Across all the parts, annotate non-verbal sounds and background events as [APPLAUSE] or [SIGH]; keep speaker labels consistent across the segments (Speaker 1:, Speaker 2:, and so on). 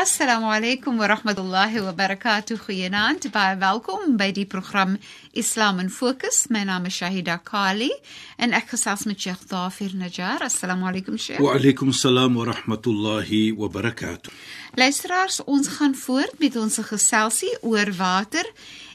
Speaker 1: Assalamu alaykum wa rahmatullahi wa barakatuh. Goeienaand. Baie welkom by die program Islam in Fokus. My naam is Shahida Kali en ek gesels met Sheikh Dafir Najjar. Assalamu alaykum Sheikh.
Speaker 2: Wa alaykum salaam wa rahmatullahi wa barakatuh.
Speaker 1: Luisteraars, ons gaan voort met ons geselsie oor water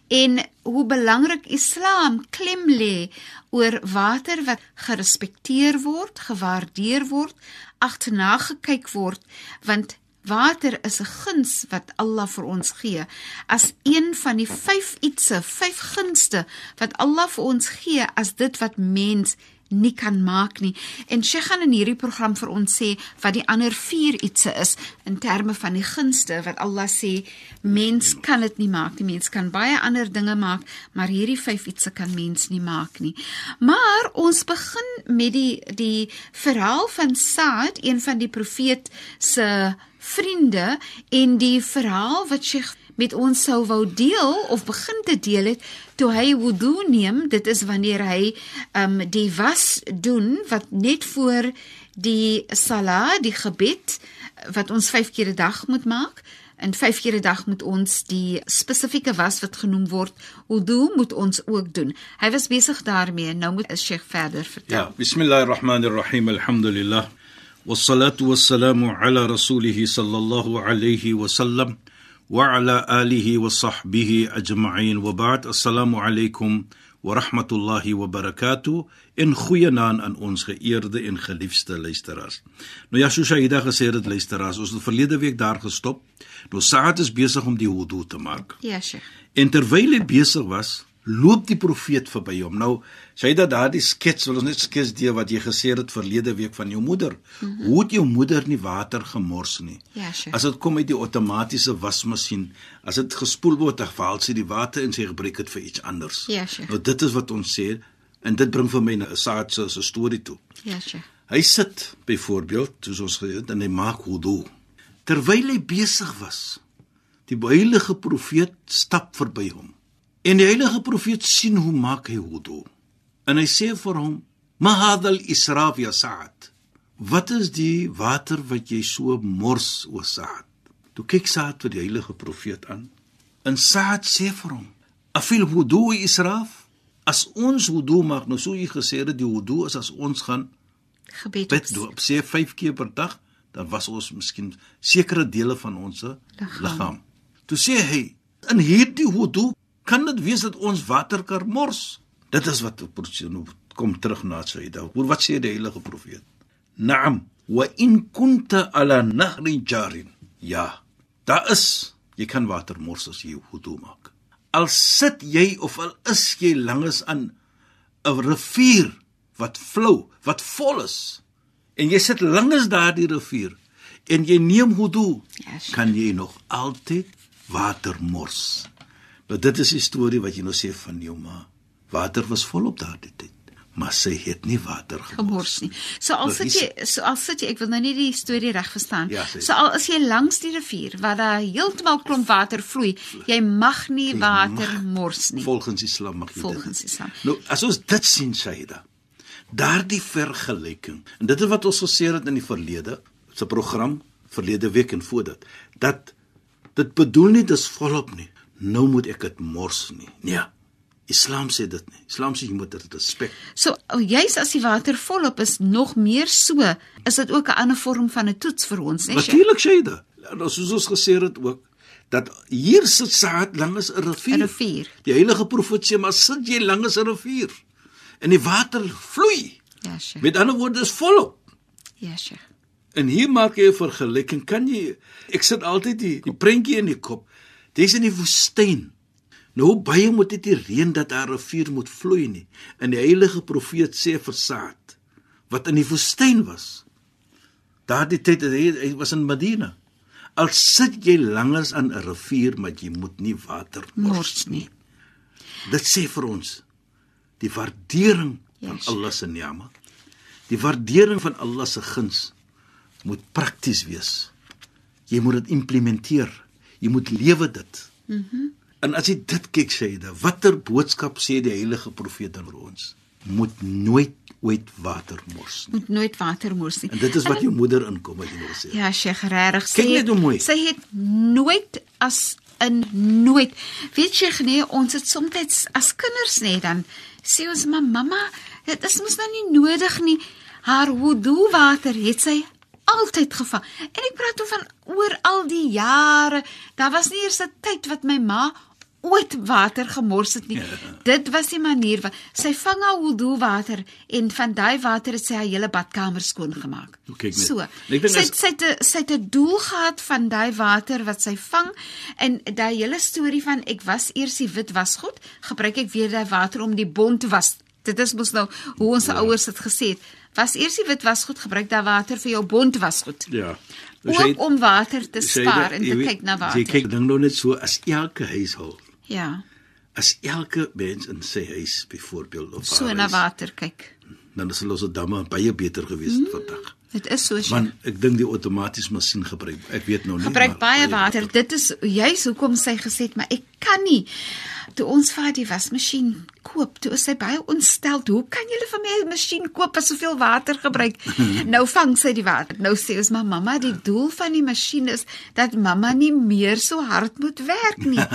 Speaker 1: en hoe belangrik Islam klem lê oor water wat gerespekteer word, gewaardeer word, agterna gekyk word, want Water is 'n guns wat Allah vir ons gee. As een van die 5 ietsse, 5 gunste wat Allah vir ons gee as dit wat mens nie kan maak nie. En sy gaan in hierdie program vir ons sê wat die ander 4 ietsse is in terme van die gunste wat Allah sê mens kan dit nie maak nie. Mens kan baie ander dinge maak, maar hierdie 5 ietsse kan mens nie maak nie. Maar ons begin met die die verhaal van Saad, een van die profeet se vriende en die verhaal wat sy met ons sou wou deel of begin te deel het toe hy wudu neem dit is wanneer hy um die was doen wat net voor die sala die gebed wat ons 5 keer 'n dag moet maak en 5 keer 'n dag moet ons die spesifieke was wat genoem word wudu moet ons ook doen hy was besig daarmee nou moet as Sheikh verder vertel
Speaker 2: ja bismillahirrahmanirrahim alhamdulillah والصلاه والسلام على رسوله صلى الله عليه وسلم وعلى اله وصحبه اجمعين وبعد السلام عليكم ورحمه الله وبركاته in goeie naam aan ons geëerde en geliefde luisteraars. Nou ja, soos Shaida gesê het, luisteraars, ons het verlede week daar gestop. Nou Saad is besig om die wudu te maak.
Speaker 1: Ja, Sheikh.
Speaker 2: En terwyl hy besig was, loop die profeet verby hom. Nou, sê dat daardie skets wil ons net skets die wat jy gesê het verlede week van jou moeder. Mm -hmm. Hoe het jou moeder nie water gemors nie?
Speaker 1: Ja, sure.
Speaker 2: As dit kom uit die outomatiese wasmasjien, as dit gespoel word, dan val sy die water en sy gebruik dit vir iets anders.
Speaker 1: Ja, sure.
Speaker 2: Nou dit is wat ons sê en dit bring vir my 'n saad se so storie toe.
Speaker 1: Ja, sure.
Speaker 2: Hy sit byvoorbeeld, soos ons gesê het, en hy maak wudu. Terwyl hy besig was, die heilige profeet stap verby hom. En die heilige profeet sien hoe maak hy wudu. En hy sê vir hom: "Ma hadal israf ya Sa'd." Wat is die water wat jy so mors o Sa'd? Toe kyk Sa'd vir die heilige profeet aan. En Sa'd sê vir hom: "Afil wudu israf?" As ons wudu maak, nou so jy gesê het die wudu is as ons gaan
Speaker 1: gebed
Speaker 2: bid op sê 5 keer per dag, dan was ons miskien sekere dele van ons liggaam. Toe sê hy: "In hierdie wudu kan dit wees dat ons water kan mors. Dit is wat kom terug na Saida. Hoor wat sê die heilige profeet? Naam, wa in kunta ala nahri jarin. Ja, daar is jy kan water mors as jy wudu maak. Al sit jy of al is jy langs aan 'n rivier wat flou, wat vol is. En jy sit langs daardie rivier en jy neem wudu,
Speaker 1: Yes.
Speaker 2: kan jy nog altyd water mors. Maar dit is die storie wat jy nou sê van jou ma. Water was volop daardie tyd, maar sy het nie water gemors,
Speaker 1: gemors nie. So al
Speaker 2: Nou,
Speaker 1: sit jy so al sit jy ek wil nou nie die storie reg verstaan.
Speaker 2: Ja,
Speaker 1: so al is jy langs die rivier waar daar heeltemal klomp water vloei, jy mag nie
Speaker 2: Jy
Speaker 1: water
Speaker 2: mag-
Speaker 1: mors nie.
Speaker 2: Volgens Islam mag jy
Speaker 1: Volgens
Speaker 2: dit.
Speaker 1: Islam.
Speaker 2: Nou, as ons dit sien, Shaida, daardie vergelyking. En dit is wat ons gesê het in die verlede, se program verlede week en voor dit, dat dit bedoel nie dis volop nie. Nou moet ek dit mors nie. Nee. Islam sê dit nie. Islam sê jy moet dit respek.
Speaker 1: So oh, juis as die water volop is nog meer so, is dit ook 'n ander vorm van 'n toets vir ons? Sheikh?
Speaker 2: Natuurlik Shaida. Nou soos ons gesê het ook dat hier sit Saad langs 'n rivier.
Speaker 1: 'n Rivier.
Speaker 2: Die heilige profeet sê maar sit jy langs 'n rivier en die water vloei.
Speaker 1: Ja, Sheikh.
Speaker 2: Met ander woorde is volop.
Speaker 1: Ja, Sheikh.
Speaker 2: En hier maak jy 'n vergelyking. Kan jy ek sit altyd die, die prentjie in die kop. Dis in die woestyn. Nou hoe baie moet dit die reën dat daar 'n rivier moet vloei nie. En die heilige profeet sê versaad wat in die woestyn was. Daardie tyd hy was in Medina. Al sit jy langs aan 'n rivier, maar jy moet nie water mors nie. Dit sê vir ons die waardering van
Speaker 1: Yes.
Speaker 2: Allah se ni'ma. Die waardering van Allah se guns moet prakties wees. Jy moet dit implementeer. Jy moet lewe dit. Mhm. Mm en as jy dit kyk sê jy, watter boodskap sê die heilige profeet aan ons? Moet nooit ooit water mors nie.
Speaker 1: Moet nooit water mors nie.
Speaker 2: En dit is wat jou moeder inkom wat jy nou sê.
Speaker 1: Ja, Sheikh, regtig.
Speaker 2: Kyk net hoe mooi.
Speaker 1: Sy het nooit as in nooit. Weet jy nee, ons het soms as kinders net dan sê ons maar mamma, dit is mos nou nie nodig nie. Haar wudu water het sy altyd gevang. En ek praat toe van oor al die jare. Daar was nie eers 'n tyd wat my ma ooit water gemors het nie. Ja. [LAUGHS] Dit was die manier wat sy vang haar wudu water en van daai water het sy haar hele badkamer skoon gemaak. So.
Speaker 2: Ek dink
Speaker 1: Sy sy het sy het 'n doel gehad van daai water wat sy vang en daai hele storie van ek was eers die wit wasgoed, gebruik ek weer daai water om die bont was. Dit is mos nou hoe ons ja. ouers dit gesê het. Was eers die wit wasgoed, gebruik daai water vir jou bont wasgoed.
Speaker 2: Ja.
Speaker 1: Ook om water te spaar
Speaker 2: dat-
Speaker 1: en
Speaker 2: jy
Speaker 1: te
Speaker 2: weet,
Speaker 1: kyk na
Speaker 2: Jy
Speaker 1: water.
Speaker 2: kyk ding nou net so as elke huishoud,
Speaker 1: Ja.
Speaker 2: as elke mens in sy huis byvoorbeeld of
Speaker 1: So
Speaker 2: haar
Speaker 1: na
Speaker 2: huis,
Speaker 1: water kyk.
Speaker 2: dan is ons damme baie beter gewees het vandag.
Speaker 1: Dit is so.
Speaker 2: Want ek dink die outomatiese masjien gebruik. Ek weet nou nie.
Speaker 1: gebruik
Speaker 2: maar
Speaker 1: baie water. Dit is juis hoekom sy gesê het, maar ek kan nie. Toe ons vir die wasmasjien koop, toe is sy baie ontstel. Hoe kan jy vir my 'n masjien koop wat soveel water gebruik? [LAUGHS] nou vang sy die water. Nou sê ons maar mamma, die doel van die masjien is dat mamma nie meer so hard moet werk nie. [LAUGHS]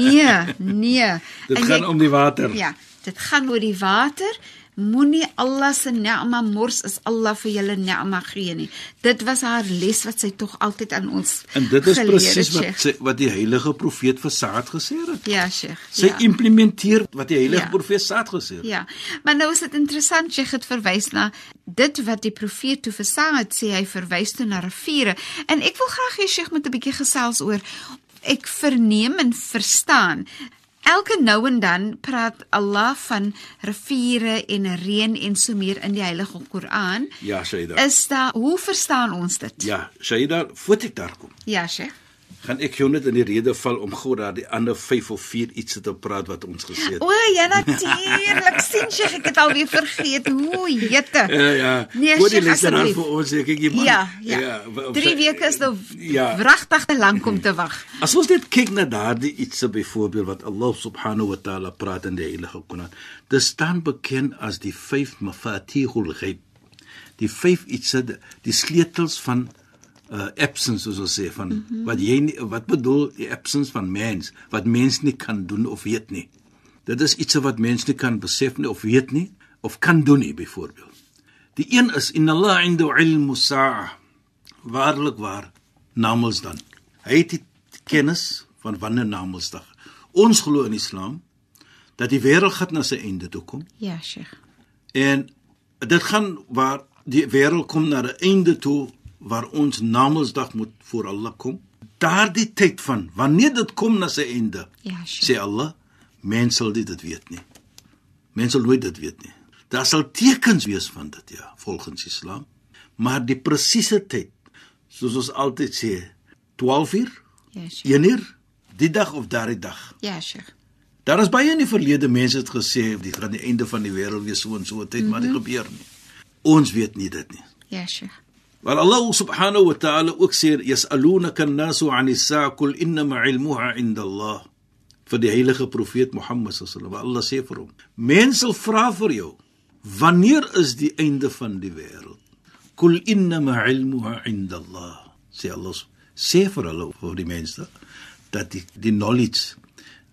Speaker 1: Nee, nee.
Speaker 2: Dit
Speaker 1: En
Speaker 2: gaan om die water.
Speaker 1: Ja, dit gaan oor die water. Moenie Allah se ni'ma mors as Allah vir julle ni'ma gee nie. Dit was haar les wat sy tog altyd aan ons
Speaker 2: En dit is
Speaker 1: geleer het,
Speaker 2: presies wat sy, wat die heilige profeet vir Saad gesê het.
Speaker 1: Ja, Sheikh.
Speaker 2: Sy
Speaker 1: ja.
Speaker 2: implementeer wat die heilige
Speaker 1: Ja.
Speaker 2: profeet Saad gesê het.
Speaker 1: Ja, maar nou is dit interessant jy het verwys na dit wat die profeet toe verstaan het, sê hy verwys toe na riviere. En ek wil graag hê Sheikh moet 'n bietjie gesels oor ek verneem en verstaan. Elke nou en dan praat Allah van riviere en reën en so meer in die Heilige Koran.
Speaker 2: Ja, Shaida.
Speaker 1: Is daar hoe verstaan ons dit?
Speaker 2: Ja, Shaida, voordat ek daar kom,
Speaker 1: Ja, Sheikh.
Speaker 2: Gaan ek jou net in die rede val om gou daar die ander 5 of 4 iets te praat wat ons gesê het.
Speaker 1: O, ja natuurlik. [LAUGHS] sien Sheikh, ek het alweer vergeet. Hoe jette.
Speaker 2: Ja, ja.
Speaker 1: Nee,
Speaker 2: Voor die luisteraar vir ons, kyk jy man.
Speaker 1: Ja, ja.
Speaker 2: w-
Speaker 1: 3 weke is nou
Speaker 2: Ja.
Speaker 1: wragtig te lank om te wag.
Speaker 2: As ons net kyk na daardie ietsie byvoorbeeld wat Allah subhanahu wa taala praat in die heilige Koran. Dit staan bekend as die 5 mafatihul ghaib. Die 5 ietsie die sleutels van uh absence soos ons sê van mm -hmm. wat jy nie, wat bedoel die absence van mens wat mens nie kan doen of weet nie. Dit is iets wat mens nie kan besef nie of weet nie of kan doen nie byvoorbeeld. Die een is inna Allah inda ilmu sa'a. Waarlik waar namens dan. Hy het die kennis van wanneer namensdag. Ons glo in Islam dat die wêreld gaan na sy einde toe kom
Speaker 1: Ja, Sheikh.
Speaker 2: en dit gaan waar die wêreld kom na 'n einde toe waar ons namensdag moet voor Allah kom. Daardie tyd van wanneer dit kom na sy einde.
Speaker 1: Ja, Sheikh.
Speaker 2: Sê Allah, mens sal dit dit weet nie. Mens sal nooit dit weet nie. Daar sal tekens wees van dit ja, volgens Islam. Maar die presiese tyd, soos ons altyd sê, 12 uur,
Speaker 1: Ja, Sheikh.
Speaker 2: 1 uur, die dag of daardie dag.
Speaker 1: Ja, Sheikh.
Speaker 2: Daar is baie in die verlede mense het gesê dit gaan die einde van die wêreld wees so en so tyd, mm -hmm. maar dit gebeur nie. Ons weet nie dit nie.
Speaker 1: Ja, Sheikh.
Speaker 2: Maar Allah subhanahu wa ta'ala ook sê yas'alunaka an-nasu 'ani as-sa'a qul innama 'ilmuha 'inda Allah. Vir die heilige profeet Mohammed sallallahu alaihi wasallam. Allah sê vir hom: Mense vra vir jou, wanneer is die einde van die wêreld? Qul innama 'ilmuha 'inda Allah. Sê Allah sê vir hulle vir die mense dat die die knowledge,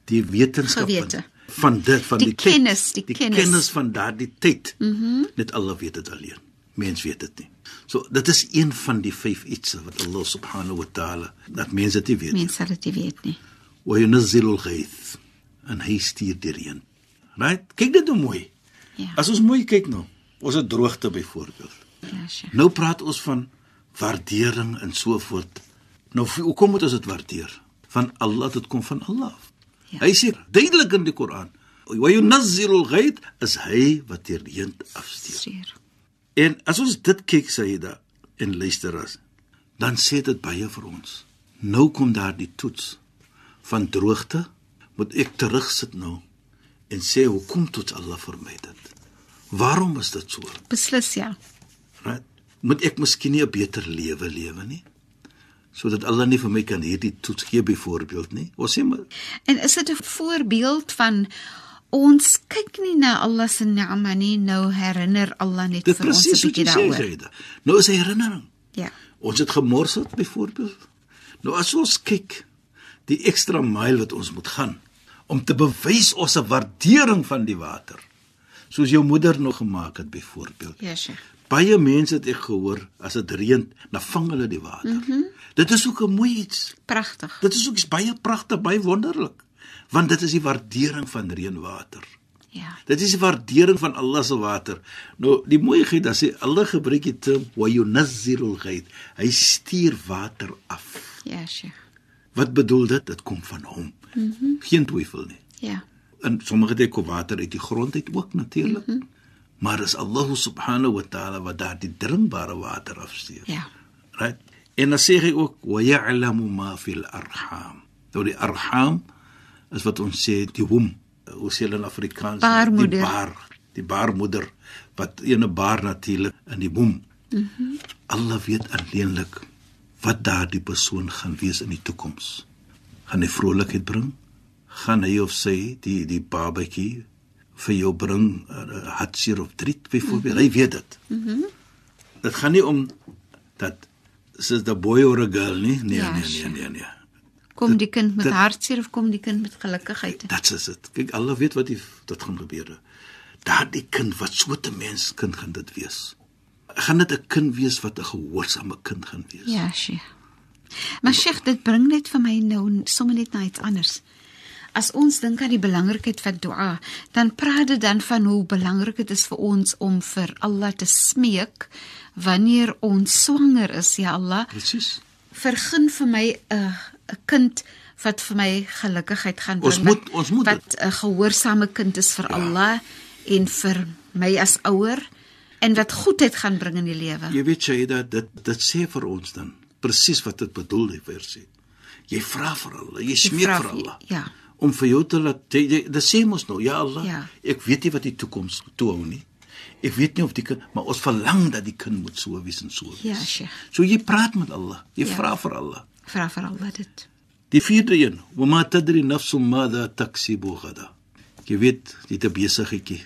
Speaker 2: die wetenskap
Speaker 1: Gewete.
Speaker 2: van, dit van
Speaker 1: Die
Speaker 2: die, tyd,
Speaker 1: kennis, die
Speaker 2: die
Speaker 1: kennis.
Speaker 2: kennis van daardie tyd. Mm net Allah weet dit alleen. Mens weet dit nie. So dit is een van die vyf ietsie wat Allah subhanahu wa ta'ala dat mense dit weet.
Speaker 1: Mense sal dit weet nie.
Speaker 2: Wa yunzilu al-ghayth. En hy stuur die reën. Right? Kyk dit hoe mooi.
Speaker 1: Ja.
Speaker 2: As ons mooi kyk nou, ons het droogte byvoorbeeld.
Speaker 1: Ja, Sheikh.
Speaker 2: Nou praat ons van waardering en so voort. Nou hoe kom moet ons dit waardeer? Van Allah dit kom van Allah. Ja. Hy sê duidelik in die Koran, "Wa yunazzilul ghayth" is hy wat die reën afstuur. En as ons dit kyk Saida en luister as, dan sê dit baie vir ons. Nou kom daar die toets van droogte, moet ek terugsit nou en sê hoekom toets Allah vir my dit? Waarom is dit so?
Speaker 1: Beslis ja.
Speaker 2: Right? Moet ek miskien nie 'n beter lewe lewe nie? sodat Allah nie vir my kan hierdie toets gee byvoorbeeld nie. Ons sê maar
Speaker 1: En is dit 'n voorbeeld van ons kyk nie na Allah se ni'ma nie, nou herinner Allah net vir ons 'n bietjie daaroor.
Speaker 2: Nou is herinnering.
Speaker 1: Ja.
Speaker 2: Ons het gemors het byvoorbeeld. Nou as ons kyk die ekstra myl wat ons moet gaan om te bewys ons 'n waardering van die water. Soos jou moeder nog gemaak het byvoorbeeld.
Speaker 1: Ja, Sheikh.
Speaker 2: Baie mense het ek gehoor as dit reën, dan vang hulle die water. Mm -hmm. Dit is ook 'n mooi iets.
Speaker 1: Pragtig.
Speaker 2: Dit is ook iets baie pragtig, baie wonderlik. Want dit is die waardering van reënwater.
Speaker 1: Ja.
Speaker 2: Dit is die waardering van Allah se water. Nou, die mooiheid dat sê Allah gebruik die term wa yunazzilul ghayth. Hy stuur water af.
Speaker 1: Ja, Sheikh.
Speaker 2: Wat bedoel dit? Dit kom van hom. Mm -hmm. Geen twyfel nie.
Speaker 1: Ja.
Speaker 2: En sommige dit kom water uit die grond uit ook natuurlik. Mm -hmm. Maar is Allah subhanahu wa ta'ala wat daar die drinkbare water afstuur.
Speaker 1: Ja.
Speaker 2: Right? En dan sê hy ook wa ya'lamu ma fil arham. Nou die arham is wat ons sê die womb. Hoe sê hulle in Afrikaans?
Speaker 1: Baarmoeder.
Speaker 2: Die baar, die baarmoeder wat ene baar natuurlik in die. Mhm. Mm Allah weet alleenlik wat daardie persoon gaan wees in die toekoms. Gaan hy vrolikheid bring? Gaan hy of sy die die babatjie vir jou bring uh, hartseer of driet byvoorbeeld? Mm -hmm. Hy weet dit. Mhm. Mm dit gaan nie om dat is dit 'n boy or 'n girl nie? Nee, ja, nee, nee, nee, nee.
Speaker 1: Kom die kind met dat, hartseer of kom die kind met gelukigheid?
Speaker 2: Dit is dit. Kyk, alle weet wat die dit gaan gebeur. Daardie kind wat so 'n mens kind gaan dit wees. Gaan dit 'n kind wees wat 'n gehoorsame kind gaan wees?
Speaker 1: Ja, Sheikh. Maar Sheikh, dit bring net vir my nou sommer net na iets anders. As ons dink aan die belangrikheid van dua, dan praat dit dan van hoe belangrik dit is vir ons om vir Allah te smeek wanneer ons swanger is, ja Allah.
Speaker 2: Presies.
Speaker 1: Vergun vir my 'n 'n kind wat vir my gelukigheid gaan bring.
Speaker 2: Ons moet ons moet
Speaker 1: wat 'n gehoorsame kind is vir ja. Allah en vir my as ouer en wat goedheid gaan bring in die lewe.
Speaker 2: Jy weet jy dat dit dit sê vir ons dan presies wat dit bedoel die versie. Jy vra vir Allah, jy smeek vir Allah.
Speaker 1: Ja.
Speaker 2: Om vir jou te laat dit sê mos nou, ja Allah, ja. ek weet nie wat die toekoms toe hou nie. Ek weet nie of die kind, maar ons verlang dat die kind moet so wees en so wees.
Speaker 1: Ja, Sheikh.
Speaker 2: So jy praat met Allah. Jy ja. vra vir Allah.
Speaker 1: Vra vir Allah dit.
Speaker 2: Die vierde een, wa ma tadri nafsum madha taksibu ghada. Jy weet, jy het 'n besigheidjie.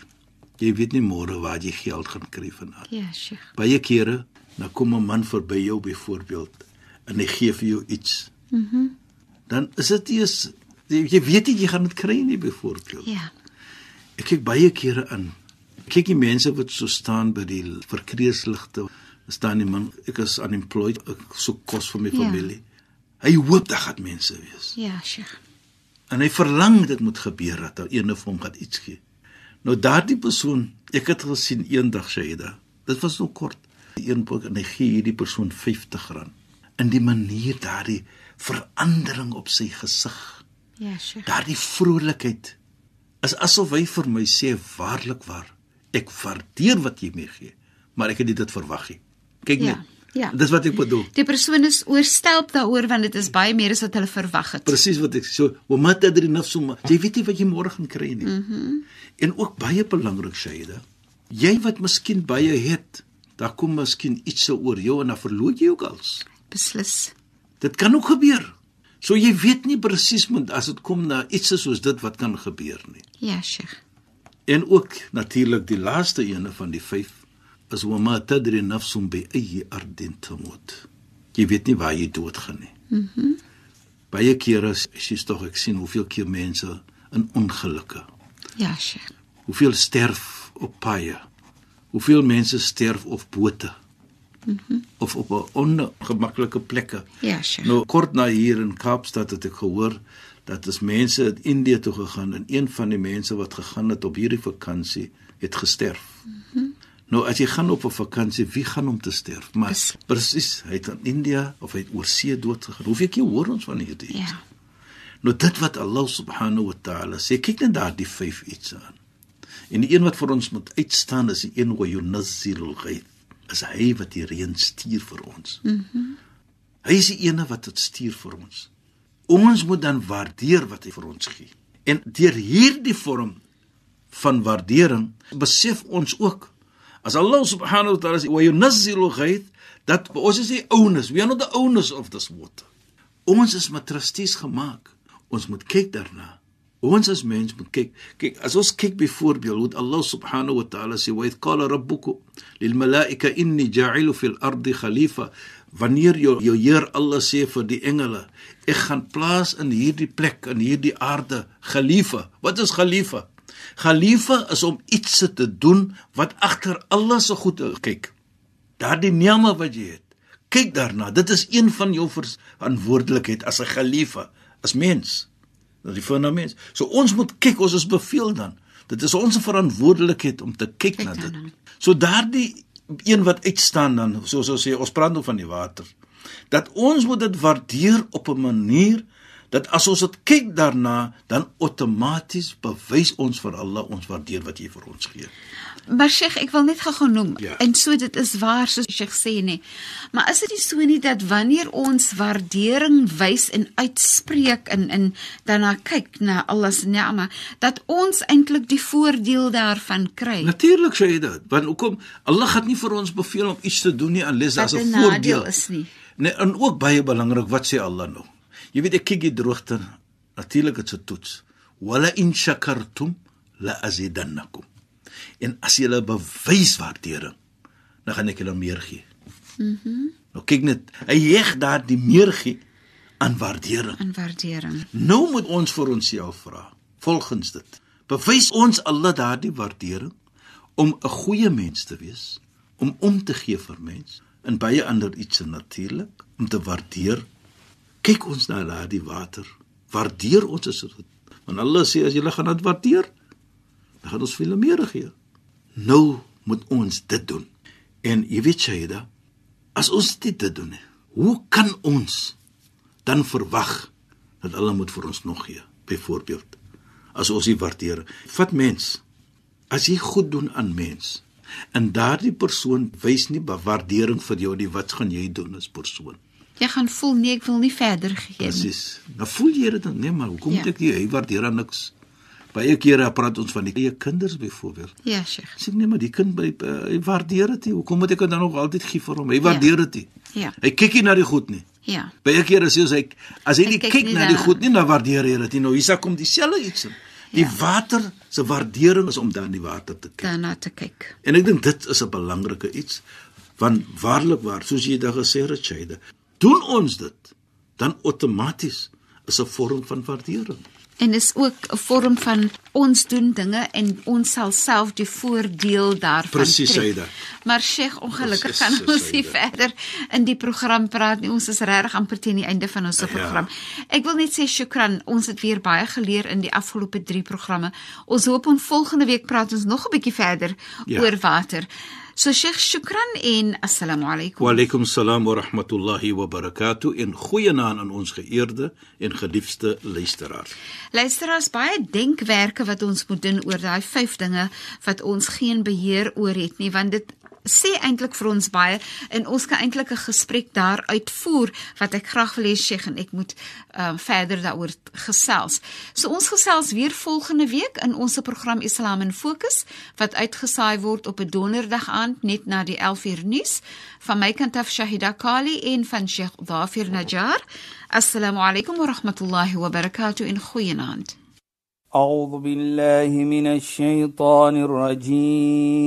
Speaker 2: Jy weet nie môre waar jy geld gaan kry vanaand.
Speaker 1: Ja, Sheikh.
Speaker 2: Baie kere, dan kom 'n man verby jou byvoorbeeld en hy gee vir jou iets. Mhm. Mm dan is dit eers jy weet jy gaan dit kry nie byvoorbeeld.
Speaker 1: Ja.
Speaker 2: Ek kyk baie kere aan kyk die mense wat so staan by die verkeersligte staan die man ek is unemployed ek soek kos vir my ja. familie hy hoop dat gaan mense wees
Speaker 1: ja sheikh
Speaker 2: en hy verlang dit moet gebeur dat een of hom gaan iets gee nou daardie persoon ek het gesien eendag Shaida dit was so kort een boek en hy gee hierdie persoon 50 rand in die manier daardie verandering op sy gesig
Speaker 1: ja sheikh
Speaker 2: daardie vrolikheid is asof hy vir my sê waarlik waar ek waardeer wat jy my gee, maar ek het dit verwag nie. Kyk net. Ja. Ja. Dis wat ek bedoel.
Speaker 1: Die persoon is oorstelp daaroor want dit is baie meer as wat hulle verwag het.
Speaker 2: Presies wat ek so, "Wamata dri nafsuma." Jy weet nie wat jy môre gaan kry nie.
Speaker 1: Mhm. Mm
Speaker 2: en ook baie belangrik Shaida. Jy wat miskien baie het, daar kom miskien iets oor jou en dan verloor jy ook alles.
Speaker 1: Beslis.
Speaker 2: Dit kan ook gebeur. So jy weet nie presies moet as dit kom na iets soos dit wat kan gebeur nie.
Speaker 1: Ja, Sheikh.
Speaker 2: En ook natuurlik die laaste ene van die 5 is wa ma tadri nafsun bi ayyi ardin tamut. Jy weet nie waar jy doodgaan nie.
Speaker 1: Mhm. Mm
Speaker 2: Baie kere as jy tog ek sien hoeveel keer mense in ongelukke.
Speaker 1: Ja, Sheikh.
Speaker 2: Hoeveel sterf op paaie. Hoeveel mense sterf op bote.
Speaker 1: Mm
Speaker 2: of op ongemaklike plekke.
Speaker 1: Ja, Sheikh.
Speaker 2: Nou kort na hier in Kaapstad het ek gehoor dat as mense uit Indië toe gegaan en een van die mense wat gegaan het op hierdie vakansie het gesterf. Mm -hmm. Nou as jy gaan op 'n vakansie, wie gaan om te sterf? Maar
Speaker 1: Dis-
Speaker 2: presies, hy het in India of hy het oor see dood gegaan. Hoeveel keer hoor ons van hierdie? iets?
Speaker 1: Ja.
Speaker 2: Nou dit wat Allah subhanahu wa ta'ala sê, kyk net daardie vyf iets aan. En die een wat vir ons moet uitstaan is die een wa yunazzilul ghaith. Is hy wat die reën stuur vir ons. Mhm. Mm hy is die een wat dit stuur vir ons. Ons moet dan waardeer wat hy vir ons gee. En deur hierdie vorm van waardering besef ons ook as Allah subhanahu wa ta'ala sê wa yunazzilul ghaith dat ons is die owners, we are not the owners of this water. Ons is met trustees gemaak. Ons moet kyk daarna. Ons as mens moet kyk. Kyk, as ons kyk byvoorbeeld hoe Allah subhanahu wa ta'ala sê wa idh qala rabbukum lil malaika inni ja'ilu fil ardi khalifa wanneer jou jou Heer Allah sê vir die engele ek gaan plaas in hierdie plek in hierdie aarde khalifa. Wat is khalifa? Khalifa is om iets te doen wat agter Allah se goede kyk. Daardie niama wat jy het. Kyk daarna. Dit is een van jou verantwoordelikheid as 'n khalifa, as mens. Dat die fundament. So ons moet kyk, ons is beveel dan. Dit is ons verantwoordelikheid om te kyk,
Speaker 1: Kyk
Speaker 2: na dit. So daardie een wat uitstaan dan, soos ons sê, ons praat nou van die water. Dat ons moet dit waardeer op 'n manier dat as ons dit kyk daarna, dan outomaties bewys ons vir Allah ons waardeer wat hy vir ons gee.
Speaker 1: Maar Sheikh, ek wil net gou noem
Speaker 2: Ja.
Speaker 1: en so dit is waar soos Sheikh sê nê. Maar is dit nie so nie dat wanneer ons waardering wys en uitspreek en en daarna kyk na Allah se ni'ma, dat ons eintlik die voordeel daarvan kry?
Speaker 2: Natuurlik sê hy dit, want hoekom Allah gaan nie vir ons beveel om iets te doen nie unless
Speaker 1: Dat
Speaker 2: daar's 'n voordeel
Speaker 1: is nie.
Speaker 2: Nee, en ook baie belangrik, wat sê Allah nou? Jy weet ek kyk die droogte, natuurlik dit's 'n toets. Wala in shakartum la azidannakum. En as jy hulle bewys waardering, dan gaan ek julle meer gee. Mhm. Mm nou kyk net, hy heg daar die meer gee aan waardering.
Speaker 1: In waardering.
Speaker 2: Nou moet ons vir onsself vra, volgens dit. Bewys ons Allah daardie waardering om 'n goeie mens te wees, om om te gee vir mens en baie ander iets natuurlik, om te waardeer. Kyk ons na daardie water. Waardeer ons as dit. Want Allah sê as jy gaan dit waardeer, dan gaan ons veel meer gee. Nou moet ons dit doen. En jy weet Shaida, as ons dit te doen, hoe kan ons dan verwag dat hulle moet vir ons nog gee byvoorbeeld as ons nie waardeer vat mens as jy goed doen aan mens en daardie persoon wys nie waardering vir jou nie wat gaan jy doen as persoon
Speaker 1: Jy gaan voel nee, ek wil nie verder gee nie.
Speaker 2: presies nou voel jy dit dan nee maar hoekom
Speaker 1: Ja.
Speaker 2: moet ek nie hy waardeer aan niks baie kere praat ons van die eie kinders byvoorbeeld
Speaker 1: Ja, Sheikh.
Speaker 2: sê nee maar die kind by uh, hy waardeer dit nie hoekom moet ek dit dan nog altyd gee vir hom hy waardeer dit nie
Speaker 1: Ja.
Speaker 2: hy kyk nie na die goed nie
Speaker 1: Ja.
Speaker 2: Baie kere sê ons hy as hy nie
Speaker 1: kyk
Speaker 2: kyk na die goed nie, dan waardeer hy dit nie. Nou hier kom dieselfde iets in. Die
Speaker 1: Ja.
Speaker 2: water se waardering is om dan die water te kyk.
Speaker 1: Daarna te kyk.
Speaker 2: En ek dink dit is 'n belangrike iets want waarlik waar, soos jy daar gesê het, Shaida, doen ons dit, dan outomaties is 'n vorm van waardering.
Speaker 1: En is ook 'n vorm van ons doen dinge en ons sal self die voordeel daarvan
Speaker 2: Presies,
Speaker 1: trek.
Speaker 2: Saida.
Speaker 1: Maar Sheikh, ongelukkig
Speaker 2: Presies,
Speaker 1: gaan ons nie
Speaker 2: Saida.
Speaker 1: verder in die program praat nie. Ons is regtig amper teen die einde van ons
Speaker 2: Ja.
Speaker 1: program. Ek wil net sê shukran. Ons het weer baie geleer in die afgelope 3 programme. Ons hoop om volgende week praat ons nog 'n bietjie verder
Speaker 2: Ja.
Speaker 1: oor water. So Sheikh, shukran en assalamu alaykum.
Speaker 2: Wa alaykum salaam wa rahmatullahi wa barakatuh en goeienaand aan ons geëerde en geliefde luisteraars.
Speaker 1: Luisteraars, baie denkwerke wat ons moet doen oor daai vyf dinge wat ons geen beheer oor het nie, want dit sê eintlik vir ons baie en ons kan eintlik 'n gesprek daar uitvoer wat ek graag wil hê Sheikh en ek moet uh, verder daaroor gesels. So ons gesels weer volgende week in ons program Islam in Fokus wat uitgesaai word op 'n donderdag aand net na die 11 uur nuus van my kant af Shahida Kali en van Sheikh Dhafir Najjar. Assalamu alaykum wa rahmatullahi wa barakatuh in goeienaand.
Speaker 3: أعوذ بالله من الشيطان الرجيم